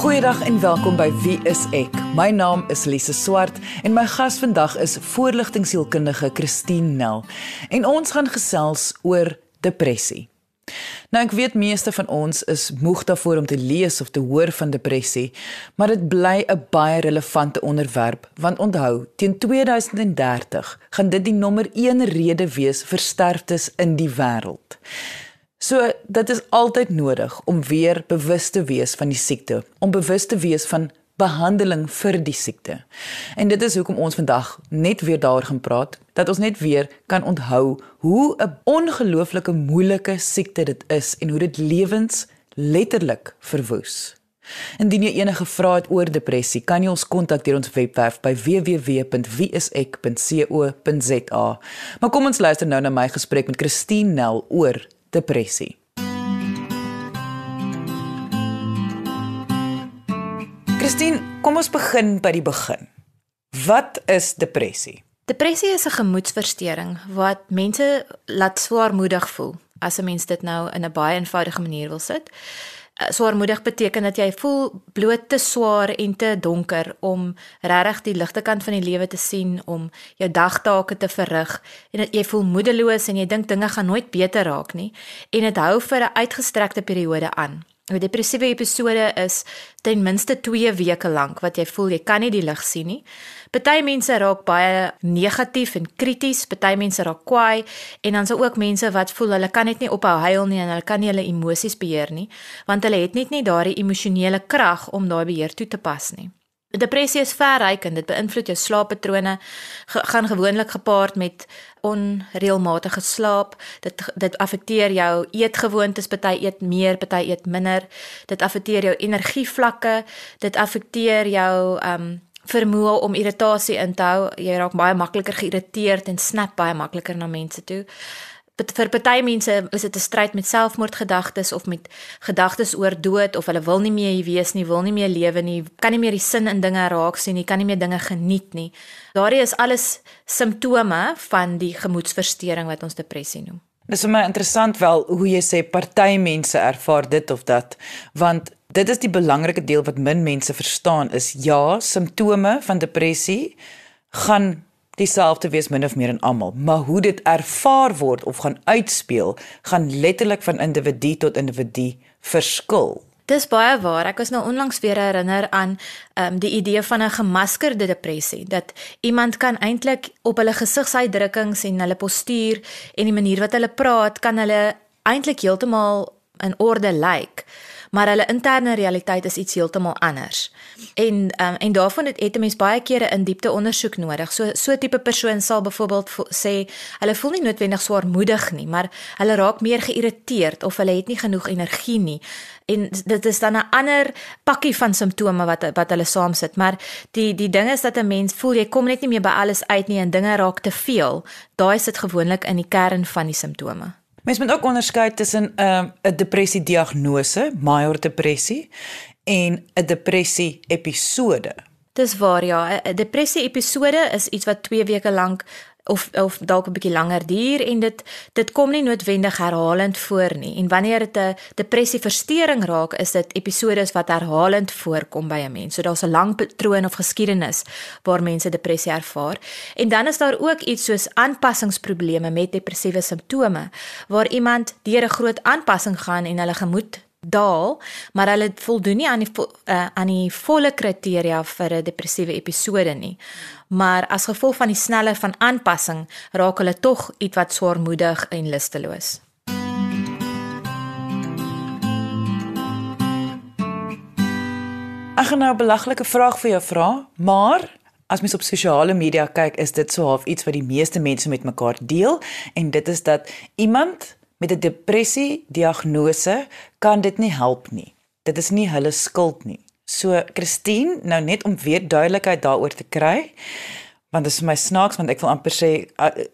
Goeiedag en welkom by Wie is ek? My naam is Lise Swart en my gas vandag is voorligtingsielkundige Christine Nel. En ons gaan gesels oor depressie. Nou ek weet meeste van ons is moeg daarvoor om te lees of te hoor van depressie, maar dit bly 'n baie relevante onderwerp want onthou, teen 2030 gaan dit die nommer 1 rede wees vir sterftes in die wêreld. So dit is altyd nodig om weer bewus te wees van die siekte, om bewus te wees van behandeling vir die siekte. En dit is hoekom ons vandag net weer daaroor gaan praat, dat ons net weer kan onthou hoe 'n ongelooflike moeilike siekte dit is en hoe dit lewens letterlik verwoes. Indien jy enige vrae het oor depressie, kan jy ons kontak deur ons webwerf by www.wieisek.co.za. Maar kom ons luister nou na my gesprek met Christine Nel oor depressie. Christine, kom ons begin by die begin. Wat is depressie? Depressie is 'n gemoedsversteuring wat mense laat swaarmoedig voel. As 'n mens dit nou in 'n baie eenvoudige manier wil sit. Eh, swaarmoedig beteken dat jy voel bloot te swaar en te donker om regtig die ligte kant van die lewe te sien, om jou dagtake te verrig en dat jy voel moedeloos en jy dink dinge gaan nooit beter raak nie en dit hou vir 'n uitgestrekte periode aan. 'n Depressiewe episode is ten minste 2 weke lank wat jy voel jy kan nie die lig sien nie. Party mense raak baie negatief en krities, party mense raak kwaai en dan is daar ook mense wat voel hulle kan net nie ophou huil nie en hulle kan nie hulle emosies beheer nie, want hulle het net nie daardie emosionele krag om daai beheer toe te pas nie. Depressie is verrykend, dit beïnvloed jou slaappatrone, ge gaan gewoonlik gepaard met onreëlmatige slaap. Dit dit affekteer jou eetgewoontes, party eet meer, party eet minder. Dit affekteer jou energievlakke, dit affekteer jou ehm um, vermoë om irritasie in te hou. Jy raak baie makliker geïrriteerd en snap baie makliker na mense toe vir party mense is dit 'n stryd met selfmoordgedagtes of met gedagtes oor dood of hulle wil nie meer hier wees nie, wil nie meer lewe nie, kan nie meer die sin in dinge raak sien nie, kan nie meer dinge geniet nie. Daardie is alles simptome van die gemoedsversteuring wat ons depressie noem. Dis vir my interessant wel hoe jy sê party mense ervaar dit of dat, want dit is die belangrike deel wat min mense verstaan is ja, simptome van depressie gaan dieselfde wees min of meer in almal, maar hoe dit ervaar word of gaan uitspeel, gaan letterlik van individu tot individu verskil. Dis baie waar. Ek was nou onlangs weer herinner aan ehm um, die idee van 'n gemaskerde depressie dat iemand kan eintlik op hulle gesigsuitdrukkings en hulle postuur en die manier wat hulle praat kan hulle eintlik heeltemal in orde lyk. Like maar hulle interne realiteit is iets heeltemal anders. En um, en daarvan het, het 'n mens baie kere in diepte ondersoek nodig. So so tipe persoon sal byvoorbeeld sê hulle voel nie noodwendig swaarmoedig nie, maar hulle raak meer geïrriteerd of hulle het nie genoeg energie nie. En dit is dan 'n ander pakkie van simptome wat wat hulle saamsit, maar die die ding is dat 'n mens voel jy kom net nie meer by alles uit nie en dinge raak te veel. Daai sit gewoonlik in die kern van die simptome. Mens moet ook onderskei tussen 'n uh, 'n depressie diagnose, major depressie en 'n depressie episode. Dis waar ja, 'n depressie episode is iets wat 2 weke lank of of dalk 'n bietjie langer duur en dit dit kom nie noodwendig herhalend voor nie. En wanneer dit 'n depressie verstoring raak, is dit episodes wat herhalend voorkom by 'n mens. So daar's 'n lang patroon of geskiedenis waar mense depressie ervaar. En dan is daar ook iets soos aanpassingsprobleme met depressiewe simptome waar iemand deur 'n groot aanpassing gaan en hulle gemoed daal, maar hulle voldoen nie aan die uh, aan die volle kriteria vir 'n depressiewe episode nie maar as gevolg van die sneller van aanpassing raak hulle tog ietwat swaarmoedig en lusteloos. Ek gaan nou 'n belaglike vraag vir jou vra, maar as mens op sosiale media kyk, is dit so half iets wat die meeste mense met mekaar deel en dit is dat iemand met 'n depressie diagnose kan dit nie help nie. Dit is nie hulle skuld nie. So Christine, nou net om weer duidelikheid daaroor te kry, want dit is vir my snaaks want ek wil amper sê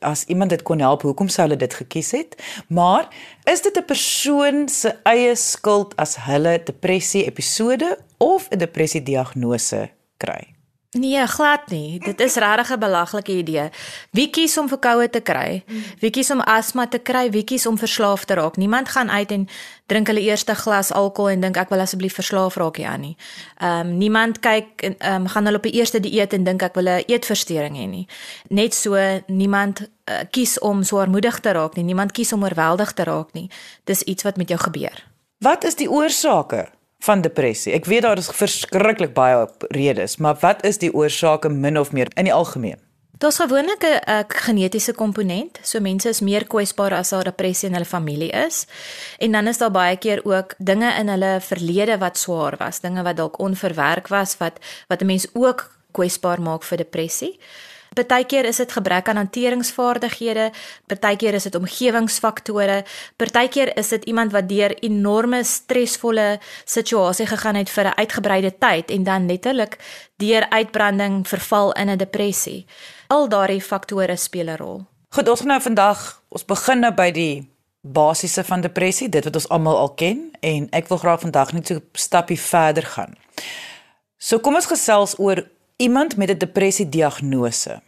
as iemand dit kon help, hoekom sou hulle dit gekies het? Maar is dit 'n persoon se eie skuld as hulle depressie episode of 'n depressie diagnose kry? Nee, glad nie. Dit is regtig 'n belaglike idee. Wie kies om verkoue te kry? Wie kies om asma te kry? Wie kies om verslaaf te raak? Niemand gaan uit en drink hulle eerste glas alkohol en dink ek wil asseblief verslaaf raak hier aan nie. Ehm um, niemand kyk en ehm um, gaan hulle op die eerste dieet en dink ek wil 'n eetversteuring hê nie. Net so niemand uh, kies om swaarmoedig te raak nie. Niemand kies om oorweldig te raak nie. Dis iets wat met jou gebeur. Wat is die oorsake? Van depressie. Ek weet daar is verskriklik baie redes, maar wat is die oorsake min of meer in die algemeen? Daar's gewoonlik 'n genetiese komponent. So mense is meer kwesbaar as daar depressie in hulle familie is. En dan is daar baie keer ook dinge in hulle verlede wat swaar was, dinge wat dalk onverwerk was wat wat 'n mens ook kwesbaar maak vir depressie. Partykeer is dit gebrek aan hanteringsvaardighede, partykeer is dit omgewingsfaktore, partykeer is dit iemand wat deur enorme stresvolle situasie gegaan het vir 'n uitgebreide tyd en dan letterlik deur uitbranding verval in 'n depressie. Al daardie faktore speel 'n rol. Goed, ons gaan nou vandag, ons begin nou by die basiese van depressie, dit wat ons almal al ken en ek wil graag vandag net so 'n stappie verder gaan. So kom ons gesels oor iemand met 'n depressie diagnose.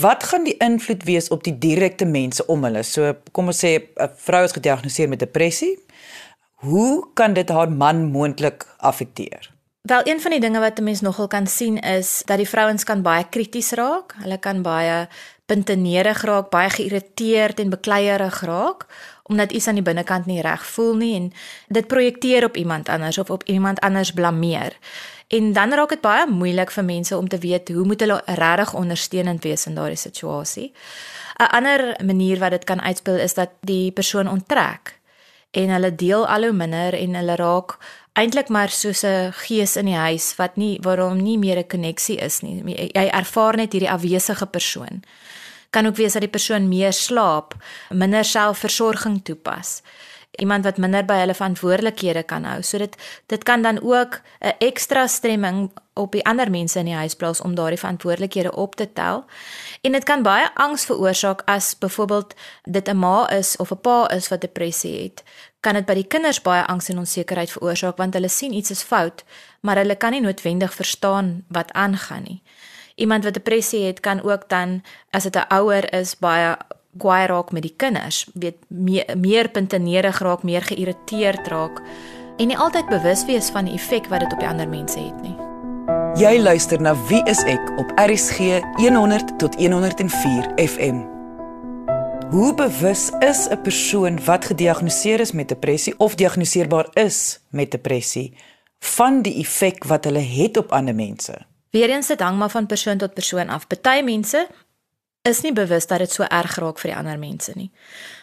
Wat gaan die invloed wees op die direkte mense om hulle? So kom ons sê 'n vrou is gediagnoseer met depressie. Hoe kan dit haar man moontlik affekteer? Wel een van die dinge wat 'n mens nogal kan sien is dat die vrouens kan baie krities raak. Hulle kan baie puntenerig raak, baie geïrriteerd en bekleierig raak omdat iets aan die binnekant nie reg voel nie en dit projekteer op iemand anders of op iemand anders blameer. En dan raak dit baie moeilik vir mense om te weet hoe moet hulle regtig ondersteunend wees in daardie situasie. 'n Ander manier wat dit kan uitspeel is dat die persoon onttrek en hulle deel al hoe minder en hulle raak eintlik maar soos 'n gees in die huis wat nie waarom nie meer 'n koneksie is nie. Jy ervaar net hierdie afwesige persoon. Kan ook wees dat die persoon meer slaap, minder selfversorging toepas iemand wat minder by hulle verantwoordelikhede kan hou. So dit dit kan dan ook 'n ekstra stremming op die ander mense in die huis plaas om daardie verantwoordelikhede op te tel. En dit kan baie angs veroorsaak as byvoorbeeld dit 'n ma is of 'n pa is wat depressie het. Kan dit by die kinders baie angs en onsekerheid veroorsaak want hulle sien iets is fout, maar hulle kan nie noodwendig verstaan wat aangaan nie. Iemand wat depressie het kan ook dan as dit 'n ouer is baie kwaai raak met die kinders, weet meer, meer puntenerig raak, meer geïrriteerd raak en nie altyd bewus wees van die effek wat dit op die ander mense het nie. Jy luister na Wie is ek op RCG 100 tot 104 FM. Hoe bewus is 'n persoon wat gediagnoseer is met depressie of diagnoseerbaar is met depressie van die effek wat hulle het op ander mense? Weerens dit hang maar van persoon tot persoon af. Party mense is nie bewus dat dit so erg raak vir die ander mense nie.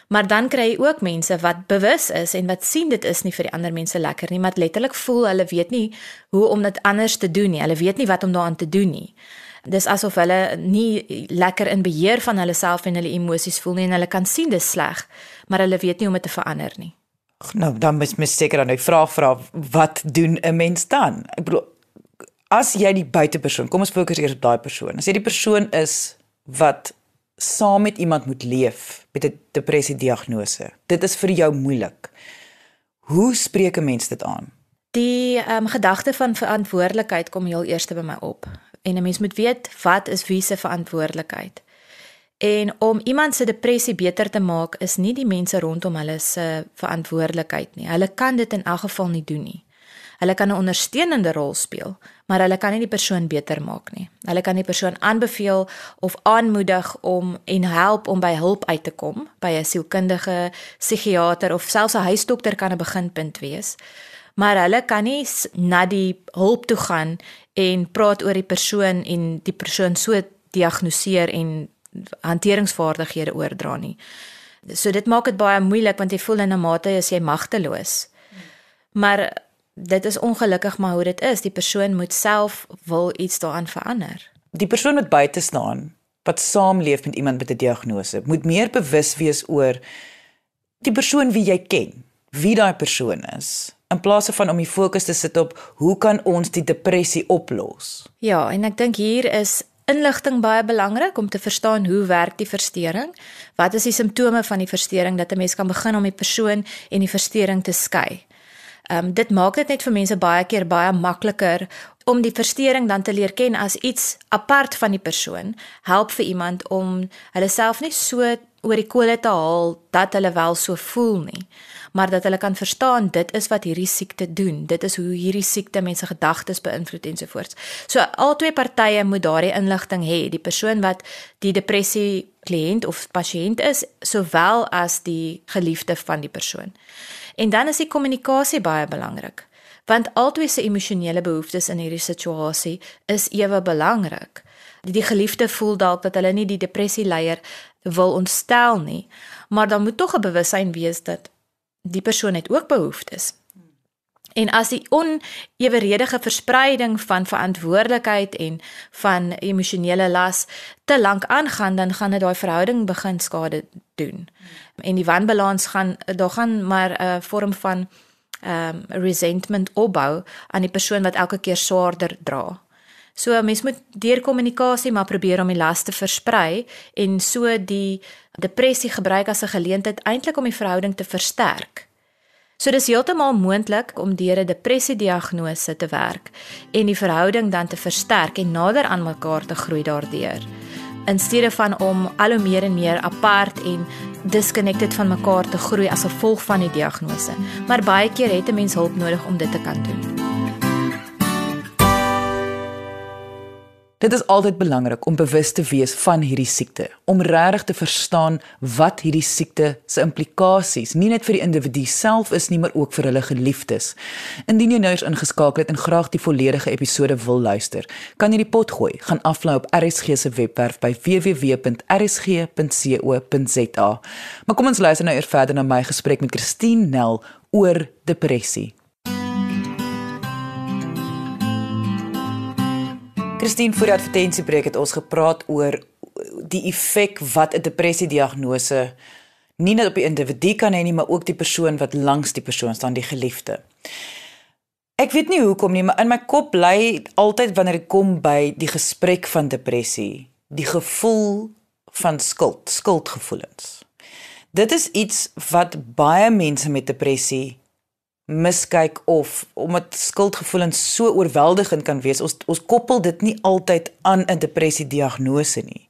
Maar dan kry jy ook mense wat bewus is en wat sien dit is nie vir die ander mense lekker nie, maar letterlik voel hulle weet nie hoe om dit anders te doen nie. Hulle weet nie wat om daaraan te doen nie. Dis asof hulle nie lekker in beheer van hulle self en hulle emosies voel nie en hulle kan sien dis sleg, maar hulle weet nie hoe om dit te verander nie. Nou, dan moet mens seker dan 'n vraag vra, wat doen 'n mens dan? Ek bedoel as jy die buitepersoon, kom ons fokus eers op daai persoon. As jy die persoon is wat saam met iemand moet leef met 'n depressie diagnose. Dit is vir jou moeilik. Hoe spreek 'n mens dit aan? Die ehm um, gedagte van verantwoordelikheid kom heel eers by my op. En 'n mens moet weet wat is wie se verantwoordelikheid. En om iemand se depressie beter te maak is nie die mense rondom hulle se verantwoordelikheid nie. Hulle kan dit in elk geval nie doen nie. Hulle kan 'n ondersteunende rol speel, maar hulle kan nie die persoon beter maak nie. Hulle kan die persoon aanbeveel of aanmoedig om en help om by hulp uit te kom, by 'n sielkundige, psigiater of selfs 'n huisdokter kan 'n beginpunt wees. Maar hulle kan nie na die hulp toe gaan en praat oor die persoon en die persoon so diagnoseer en hanteringsvaardighede oordra nie. So dit maak dit baie moeilik want jy voel in 'n mate as jy magteloos. Maar dit is ongelukkig maar hoe dit is. Die persoon moet self wil iets daaraan verander. Die persoon wat buite staan, wat saamleef met iemand met 'n diagnose, moet meer bewus wees oor die persoon wie jy ken, wie daai persoon is. In plaas van om die fokus te sit op hoe kan ons die depressie oplos? Ja, en ek dink hier is inligting baie belangrik om te verstaan hoe werk die verstoring? Wat is die simptome van die verstoring dat 'n mens kan begin om die persoon en die verstoring te skei? Ehm um, dit maak dit net vir mense baie keer baie makliker om die verstoring dan te leer ken as iets apart van die persoon. Help vir iemand om hulle self nie so oor die kole te haal dat hulle wel so voel nie maar dat hulle kan verstaan dit is wat hierdie siekte doen. Dit is hoe hierdie siekte mense gedagtes beïnvloed ensovoorts so albei partye moet daardie inligting hê. Die persoon wat die depressie kliënt of pasiënt is sowel as die geliefde van die persoon en dan is die kommunikasie baie belangrik want albei se emosionele behoeftes in hierdie situasie is ewe belangrik. Die geliefde voel dalk dat hulle nie die depressie leier wil ontstel nie, maar dan moet tog 'n bewussyn wees dat die persoon het ook behoeftes. En as die oneweredige verspreiding van verantwoordelikheid en van emosionele las te lank aangaan, dan gaan dit daai verhouding begin skade doen. En die wanbalans gaan daar gaan maar 'n vorm van um resentment opbou aan die persoon wat elke keer swaarder dra. So mens moet deur kommunikasie maar probeer om die las te versprei en so die depressie gebruik as 'n geleentheid eintlik om die verhouding te versterk. So dis heeltemal moontlik om deur 'n depressie diagnose te werk en die verhouding dan te versterk en nader aan mekaar te groei daardeur in steede van om al hoe meer en meer apart en disconnected van mekaar te groei as gevolg van die diagnose. Maar baie keer het 'n mens hulp nodig om dit te kan doen. Dit is altyd belangrik om bewus te wees van hierdie siekte, om regtig te verstaan wat hierdie siekte se implikasies nie net vir die individu self is nie, maar ook vir hulle geliefdes. Indien jy nou eens ingeskakel het en graag die volledige episode wil luister, kan jy die pot gooi, gaan aflaai op RSG se webwerf by www.rsg.co.za. Maar kom ons luister nou eers verder na my gesprek met Christine Nel oor depressie. Christine voor die advertensiebreek het ons gepraat oor die effek wat 'n depressie diagnose nie net op die individu kan hê nie, maar ook die persoon wat langs die persoon staan, die geliefde. Ek weet nie hoekom nie, maar in my kop bly altyd wanneer ek kom by die gesprek van depressie, die gevoel van skuld, skuldgevoelens. Dit is iets wat baie mense met depressie miskyk of omdat skuldgevoelens so oorweldigend kan wees. Ons ons koppel dit nie altyd aan 'n depressie diagnose nie.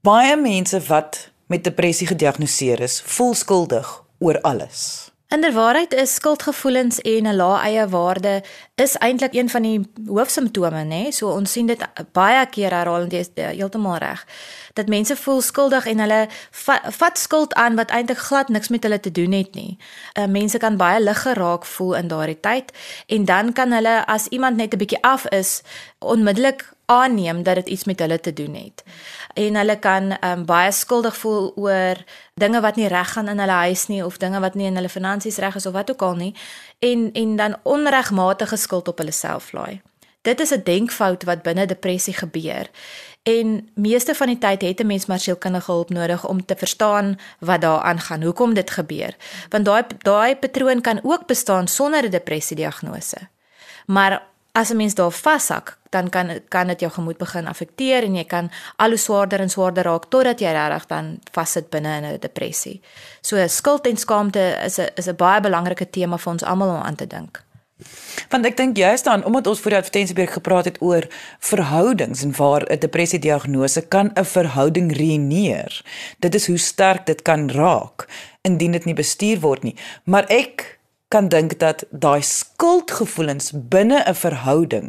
Baie mense wat met depressie gediagnoseer is, voel skuldig oor alles. Inderwaarheid is skuldgevoelens en 'n lae eie waarde is eintlik een van die hoofsimptome, nê? So ons sien dit baie keer herhalend, jy is heeltemal reg. Dat mense voel skuldig en hulle vat, vat skuld aan wat eintlik glad niks met hulle te doen het nie. Uh, mense kan baie lig geraak voel in daardie tyd en dan kan hulle as iemand net 'n bietjie af is, onmiddellik aanneem dat dit iets met hulle te doen het. En hulle kan um, baie skuldig voel oor dinge wat nie reg gaan in hulle huis nie of dinge wat nie in hulle finansies reg is of wat ook al nie en en dan onregmatige skuld op hulle self laai. Dit is 'n denkfout wat binne depressie gebeur. En meeste van die tyd het 'n mens maar sielkundige hulp nodig om te verstaan wat daar aangaan, hoekom dit gebeur. Want daai daai patroon kan ook bestaan sonder 'n depressie diagnose. Maar as 'n mens daar vashak, dan kan kan dit jou gemoed begin affekteer en jy kan al hoe swaarder en swaarder raak totdat jy regtig dan vassit binne in 'n depressie. So skuld en skaamte is 'n is 'n baie belangrike tema vir ons almal om aan te dink. Want ek dink juist dan omdat ons voor die advertensieberg gepraat het oor verhoudings en waar 'n depressie diagnose kan 'n verhouding ruïneer. Dit is hoe sterk dit kan raak indien dit nie bestuur word nie. Maar ek kan dink dat daai skuldgevoelens binne 'n verhouding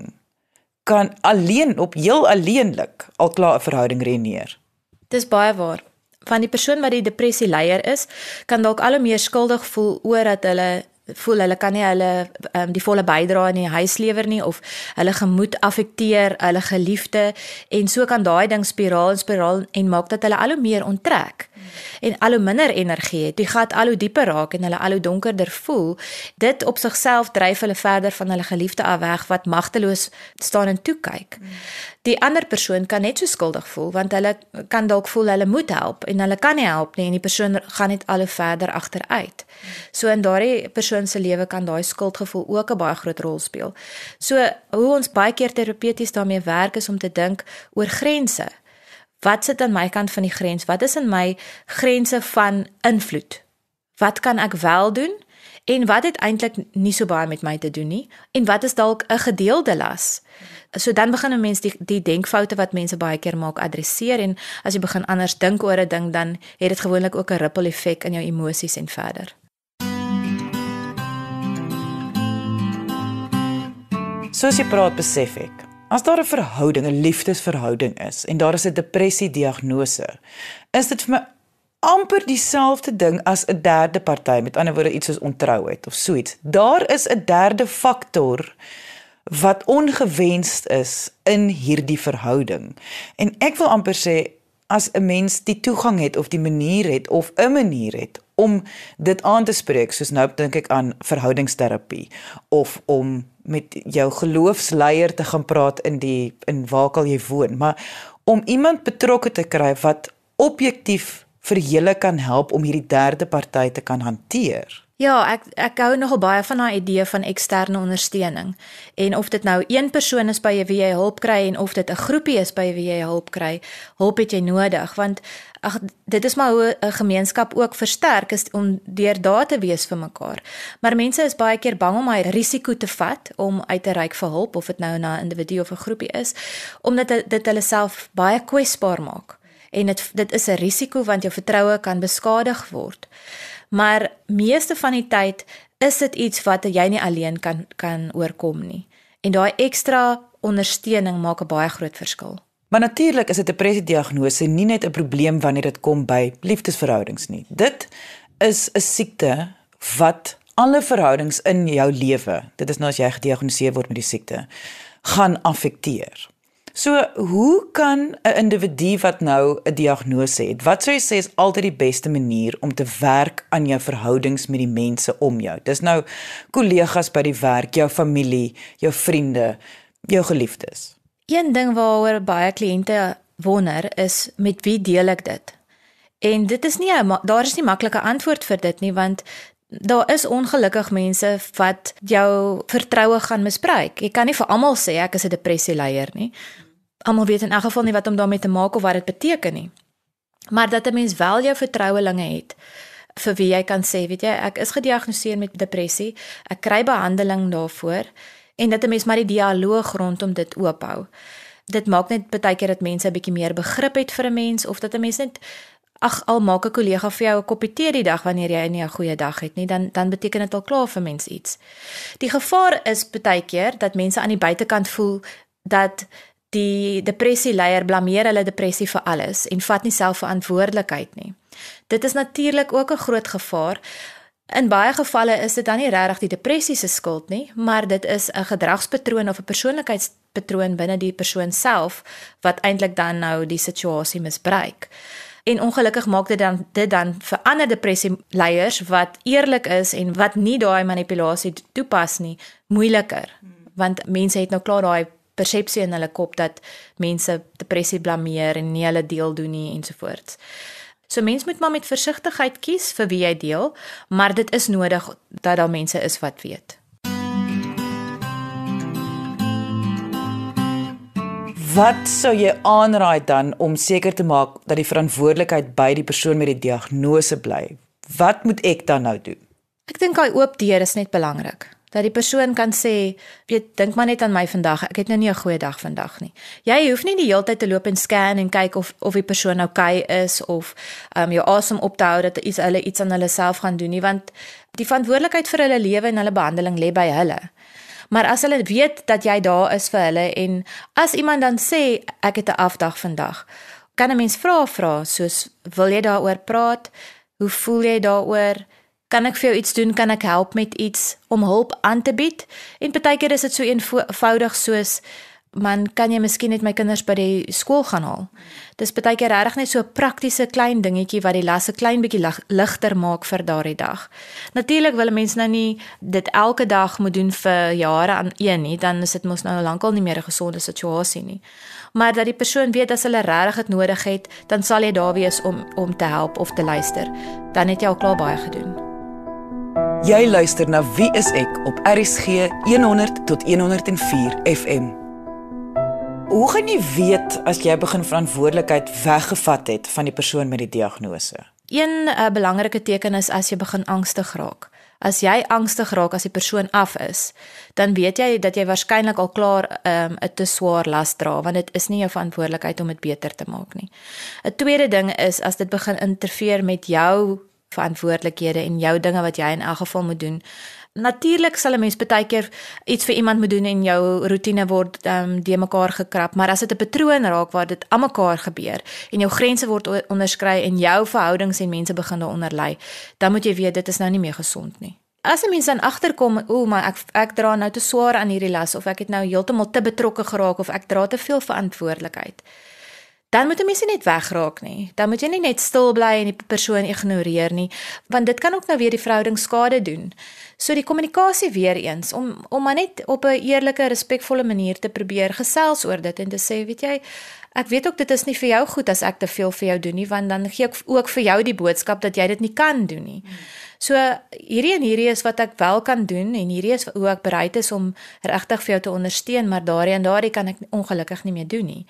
kan alleen op heel alleenlik al klaar 'n verhouding reneer. Dis baie waar. Van die persoon wat die depressie leier is, kan dalk al hoe meer skuldig voel oor dat hulle voel hulle kan nie hulle um, die volle bydrae in die huis lewer nie of hulle gemoed affekteer hulle geliefde. En so kan daai ding spiraal en spiraal en maak dat hulle al hoe meer onttrek en al hoe minder energie het. Die gat al hoe dieper raak en hulle al hoe donkerder voel. Dit op sigself dryf hulle verder van hulle geliefde af weg wat magteloos staan en toe kyk die ander persoon kan net so skuldig voel want hulle kan dalk voel hulle moet help en hulle kan nie help nie en die persoon gaan net al hoe verder agteruit. So in daardie persoon se lewe kan daai skuldgevoel ook 'n baie groot rol speel. So hoe ons baie keer terapeuties daarmee werk is om te dink oor grense. Wat sit aan my kant van die grens? Wat is in my grense van invloed? Wat kan ek wel doen en wat het eintlik nie so baie met my te doen nie en wat is dalk 'n gedeelde las. So dan begin 'n mens die die denkfoute wat mense baie keer maak adresseer en as jy begin anders dink oor 'n ding dan het dit gewoonlik ook 'n ripple effek in jou emosies en verder. Soos jy praat besef ek, as daar 'n verhouding, 'n liefdesverhouding is en daar is 'n depressie diagnose, is dit vir my amper dieselfde ding as 'n derde party, met ander woorde iets soos ontrouheid of so iets. Daar is 'n derde faktor wat ongewenst is in hierdie verhouding. En ek wil amper sê as 'n mens die toegang het of die manier het of 'n manier het om dit aan te spreek, soos nou dink ek aan verhoudingsterapie of om met jou geloofsleier te gaan praat in die in waar al jy woon, maar om iemand betrokke te kry wat objektief vir julle kan help om hierdie derde party te kan hanteer. Ja, ek ek hou nogal baie van daai idee van eksterne ondersteuning. En of dit nou een persoon is by wie jy hulp kry en of dit 'n groepie is by wie jy hulp kry, hulp het jy nodig want ag dit is maar hoe 'n gemeenskap ook versterk is om deur daar te wees vir mekaar. Maar mense is baie keer bang om hy risiko te vat om uit te reik vir hulp of dit nou na 'n individu of 'n groepie is, omdat dit hulle self baie kwesbaar maak. En dit dit is 'n risiko want jou vertroue kan beskadig word maar meeste van die tyd is dit iets wat jy nie alleen kan kan oorkom nie. En daai ekstra ondersteuning maak 'n baie groot verskil. Maar natuurlik is 'n depressie diagnose nie net 'n probleem wanneer dit kom by liefdesverhoudings nie. Dit is 'n siekte wat alle verhoudings in jou lewe, dit is nou as jy gediagnoseer word met die siekte, gaan affekteer. So, hoe kan 'n individu wat nou 'n diagnose het, wat sou jy sê is altyd die beste manier om te werk aan jou verhoudings met die mense om jou? Dis nou kollegas by die werk, jou familie, jou vriende, jou geliefdes. Een ding waaroor baie kliënte wonder is met wie deel ek dit? En dit is nie 'n daar is nie maklike antwoord vir dit nie want Daar is ongelukkig mense wat jou vertroue gaan misbruik. Jy kan nie vir almal sê ek is 'n depressieleier nie almal weet in elk geval nie wat om daarmee te maak of wat dit beteken nie. Maar dat 'n mens wel jou vertrouelinge het vir wie jy kan sê, weet jy, ek is gediagnoseer met depressie, ek kry behandeling daarvoor en dat 'n mens maar die dialoog rondom dit oophou. Dit maak net baie keer dat mense 'n bietjie meer begrip het vir 'n mens of dat 'n mens net ag al maak 'n kollega vir jou 'n koppie tee die dag wanneer jy nie 'n goeie dag het nie, dan dan beteken dit al klaar vir mens iets. Die gevaar is baie keer dat mense aan die buitekant voel dat die depressieleier blameer hulle depressie vir alles en vat nie self verantwoordelikheid nie. Dit is natuurlik ook 'n groot gevaar. In baie gevalle is dit dan nie regtig die depressie se skuld nie, maar dit is 'n gedragspatroon of 'n persoonlikheidspatroon binne die persoon self wat eintlik dan nou die situasie misbruik. En ongelukkig maak dit dan dit dan vir ander depressieleiers wat eerlik is en wat nie daai manipulasie toepas nie, moeiliker. Want mense het nou klaar daai persepsie in hulle kop dat mense depressie blameer en nie hulle deel doen nie ensovoorts. So mens moet maar met versigtigheid kies vir wie jy deel, maar dit is nodig dat daar mense is wat weet. Wat sou jy aanraai dan om seker te maak dat die verantwoordelikheid by die persoon met die diagnose bly? Wat moet ek dan nou doen? Ek dink daai oop deur is net belangrik dat die persoon kan sê, weet, dink maar net aan my vandag. Ek het nou nie 'n goeie dag vandag nie. Jy hoef nie die hele tyd te loop en scan en kyk of of die persoon oukei okay is of um jou asem op te hou dat iets hulle iets aan hulle self gaan doen nie, want die verantwoordelikheid vir hulle lewe en hulle behandeling lê by hulle. Maar as hulle weet dat jy daar is vir hulle en as iemand dan sê ek het 'n afdag vandag, kan 'n mens vra vra soos wil jy daaroor praat? Hoe voel jy daaroor? Kan ek vir jou iets doen? Kan ek help met iets om hulp aan te bied? En partykeer is dit so eenvoudig soos man, kan jy miskien net my kinders by die skool gaan haal? Dis partykeer regtig net so 'n praktiese klein dingetjie wat die las 'n klein bietjie ligter maak vir daardie dag. Natuurlik wil mense nou nie dit elke dag moet doen vir jare aan een nie, dan is dit mos nou lankal nie meer 'n gesonde situasie nie. Maar dat die persoon weet as hulle regtig dit nodig het, dan sal jy daar wees om om te help of te luister. Dan het jy al klaar baie gedoen. Jy luister na Wie is ek op RSG 100 tot 104 FM. Hoe gaan jy weet as jy begin verantwoordelikheid weggevat het van die persoon met die diagnose? Een uh, belangrike teken is as jy begin angstig raak. As jy angstig raak as die persoon af is, dan weet jy dat jy waarskynlik al klaar ehm, 'n um, te swaar las dra want dit is nie jou verantwoordelikheid om dit beter te maak nie. 'n Tweede ding is as dit begin interfereer met jou verantwoordelikhede en jou dinge wat jy in elk geval moet doen. Natuurlik sal 'n mens baie keer iets vir iemand moet doen en jou rotine word um, de mekaar gekrap, maar as dit 'n patroon raak waar dit almekaar gebeur en jou grense word onderskry en jou verhoudings en mense begin daaronder lê, dan moet jy weet dit is nou nie meer gesond nie. As 'n mens dan agterkom, o, maar ek ek dra nou te swaar aan hierdie las of ek het nou heeltemal te betrokke geraak of ek dra te veel verantwoordelikheid dan moet jy mens net wegraak nie. Dan moet jy nie net stil bly en die persoon ignoreer nie, want dit kan ook nou weer die verhouding skade doen. So die kommunikasie weer eens om om maar net op 'n eerlike, respekvolle manier te probeer gesels oor dit en te sê, weet jy, ek weet ook dit is nie vir jou goed as ek te veel vir jou doen nie, want dan gee ek ook vir jou die boodskap dat jy dit nie kan doen nie. So hierdie en hierdie is wat ek wel kan doen en hierdie is hoe ek bereid is om regtig vir jou te ondersteun, maar daardie en daardie kan ek ongelukkig nie meer doen nie.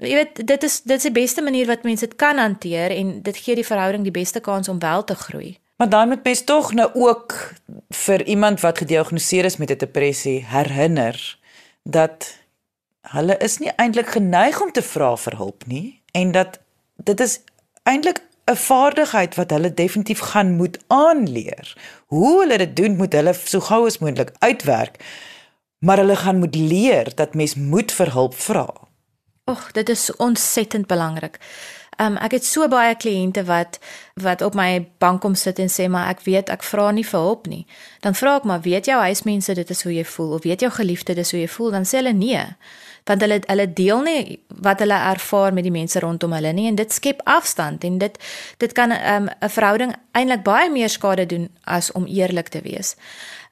Jy weet dit is dit is die beste manier wat mense dit kan hanteer en dit gee die verhouding die beste kans om wel te groei. Maar dan moet mens tog nou ook vir iemand wat gediagnoseer is met 'n depressie herinner dat hulle is nie eintlik geneig om te vra vir hulp nie en dat dit is eintlik 'n vaardigheid wat hulle definitief gaan moet aanleer. Hoe hulle dit doen moet hulle so gou as moontlik uitwerk. Maar hulle gaan moet leer dat mens moet vir hulp vra. Och, dit is ontsettend belangrik. Um ek het so baie kliënte wat wat op my bank kom sit en sê maar ek weet ek vra nie vir hulp nie. Dan vra ek maar weet jou huismense dit is hoe jy voel of weet jou geliefde dis hoe jy voel dan sê hulle nee. Want hulle hulle deel nie wat hulle ervaar met die mense rondom hulle nie en dit skep afstand en dit dit kan um 'n verhouding eintlik baie meer skade doen as om eerlik te wees.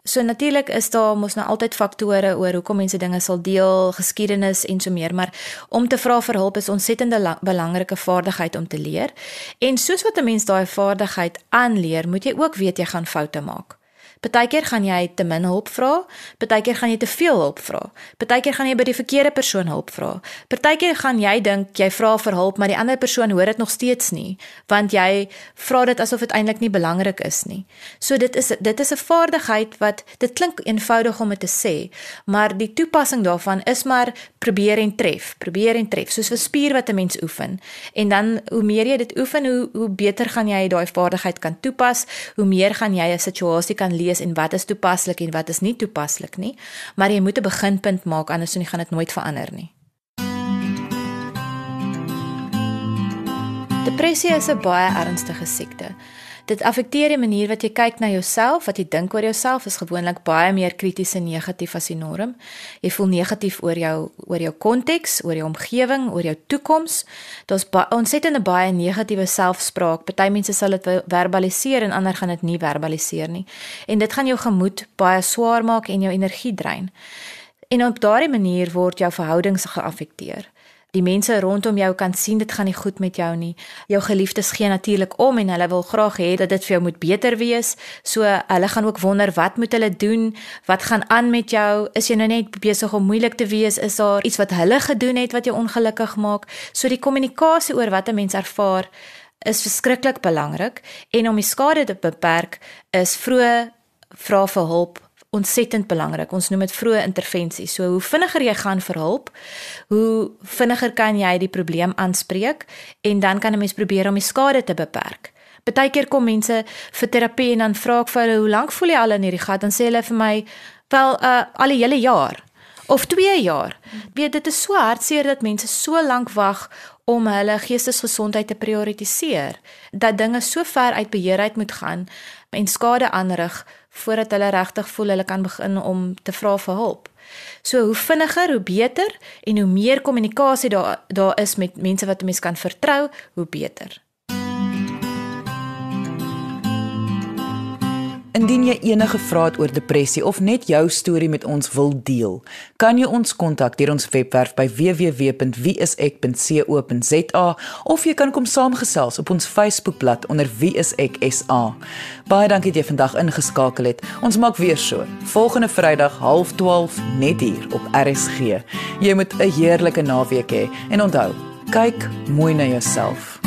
So natuurlik is daar mos nou altyd faktore oor hoekom mense dinge sal deel, geskiedenis en so meer, maar om te vra vir hulp is ontsettende belangrike vaardigheid om te leer. En soos wat 'n mens daai vaardigheid aanleer, moet jy ook weet jy gaan foute maak. Partykeer gaan jy te min hulp vra, partykeer gaan jy te veel hulp vra. Partykeer gaan jy by die verkeerde persoon hulp vra. Partykeer gaan jy dink jy vra vir hulp, maar die ander persoon hoor dit nog steeds nie, want jy vra dit asof dit eintlik nie belangrik is nie. So dit is dit is 'n vaardigheid wat dit klink eenvoudig om dit te sê, maar die toepassing daarvan is maar probeer en tref, probeer en tref, soos 'n spier wat 'n mens oefen. En dan hoe meer jy dit oefen, hoe hoe beter gaan jy daai vaardigheid kan toepas, hoe meer gaan jy 'n situasie kan leer lees en wat is toepaslik en wat is nie toepaslik nie, maar jy moet 'n beginpunt maak anders dan gaan dit nooit verander nie. Depressie is 'n baie ernstige siekte. Dit affekteer die manier wat jy kyk na jouself, wat jy dink oor jouself is gewoonlik baie meer krities en negatief as die norm. Jy voel negatief oor jou oor jou konteks, oor jou omgewing, oor jou toekoms. Daar's ontsettende baie negatiewe selfspraak. Party mense sal dit verbaliseer en ander gaan dit nie verbaliseer nie. En dit gaan jou gemoed baie swaar maak en jou energie drein. En op daardie manier word jou verhoudings geaffekteer die mense rondom jou kan sien dit gaan nie goed met jou nie. Jou geliefdes gee natuurlik om en hulle wil graag hê dat dit vir jou moet beter wees. So hulle gaan ook wonder wat moet hulle doen? Wat gaan aan met jou? Is jy nou net besig om moeilik te wees? Is daar iets wat hulle gedoen het wat jou ongelukkig maak? So die kommunikasie oor wat 'n mens ervaar is verskriklik belangrik en om die skade te beperk is vroeë vra vir hulp ontsettend belangrik. Ons noem dit vroeë intervensie. So hoe vinniger jy gaan vir hulp, hoe vinniger kan jy die probleem aanspreek en dan kan 'n mens probeer om die skade te beperk. Partykeer kom mense vir terapie en dan vra ek vir hulle, "Hoe lank voel jy al in hierdie gat?" Dan sê hulle vir my, "Wel, uh al die hele jaar." Of 2 jaar. Weet dit is so hartseer dat mense so lank wag om hulle geestesgesondheid te prioritiseer dat dinge so ver uit beheer uit moet gaan en skade aanrig voordat hulle regtig voel hulle kan begin om te vra vir hulp. So hoe vinniger, hoe beter en hoe meer kommunikasie daar daar is met mense wat 'n mens kan vertrou, hoe beter. Indien jy enige vrae het oor depressie of net jou storie met ons wil deel, kan jy ons kontak deur ons webwerf by www.wieisek.co.za of jy kan kom saamgesels op ons Facebookblad onder wieiseksa. Baie dankie dat jy vandag ingeskakel het. Ons maak weer so. Volgende Vrydag 12:30 net hier op RSG. Jy moet 'n heerlike naweek hê he, en onthou, kyk mooi na jouself.